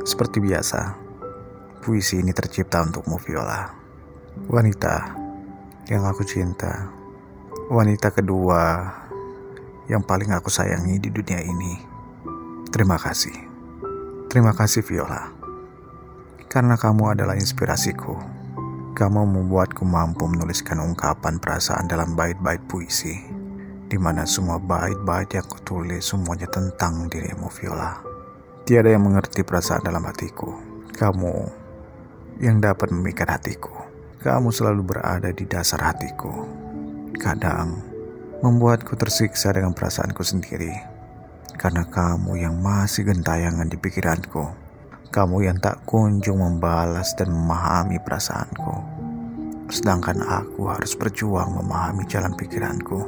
Seperti biasa, puisi ini tercipta untukmu Viola. Wanita yang aku cinta. Wanita kedua yang paling aku sayangi di dunia ini. Terima kasih. Terima kasih Viola. Karena kamu adalah inspirasiku. Kamu membuatku mampu menuliskan ungkapan perasaan dalam bait-bait puisi. Di mana semua bait-bait yang kutulis semuanya tentang dirimu Viola. Tiada yang mengerti perasaan dalam hatiku. Kamu yang dapat memikat hatiku. Kamu selalu berada di dasar hatiku. Kadang membuatku tersiksa dengan perasaanku sendiri. Karena kamu yang masih gentayangan di pikiranku. Kamu yang tak kunjung membalas dan memahami perasaanku. Sedangkan aku harus berjuang memahami jalan pikiranku.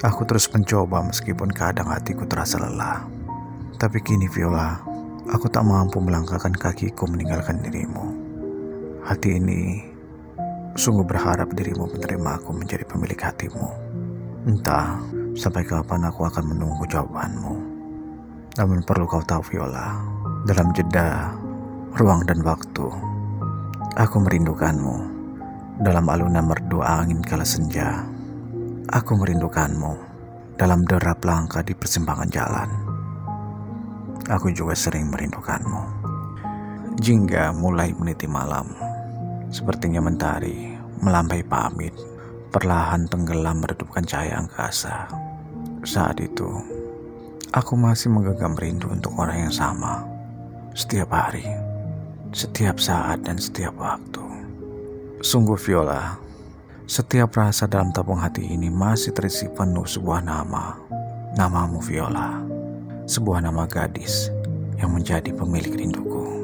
Aku terus mencoba meskipun kadang hatiku terasa lelah. Tapi kini Viola, aku tak mampu melangkahkan kakiku meninggalkan dirimu. Hati ini sungguh berharap dirimu menerima aku menjadi pemilik hatimu. Entah sampai kapan aku akan menunggu jawabanmu. Namun perlu kau tahu Viola, dalam jeda, ruang dan waktu, aku merindukanmu. Dalam alunan merdu angin kala senja, aku merindukanmu. Dalam derap langkah di persimpangan jalan, aku juga sering merindukanmu. Jingga mulai meniti malam, sepertinya mentari melambai pamit, perlahan tenggelam meredupkan cahaya angkasa. Saat itu, aku masih menggenggam rindu untuk orang yang sama. Setiap hari, setiap saat dan setiap waktu. Sungguh Viola, setiap rasa dalam tabung hati ini masih terisi penuh sebuah nama. Namamu Viola, sebuah nama gadis yang menjadi pemilik rinduku.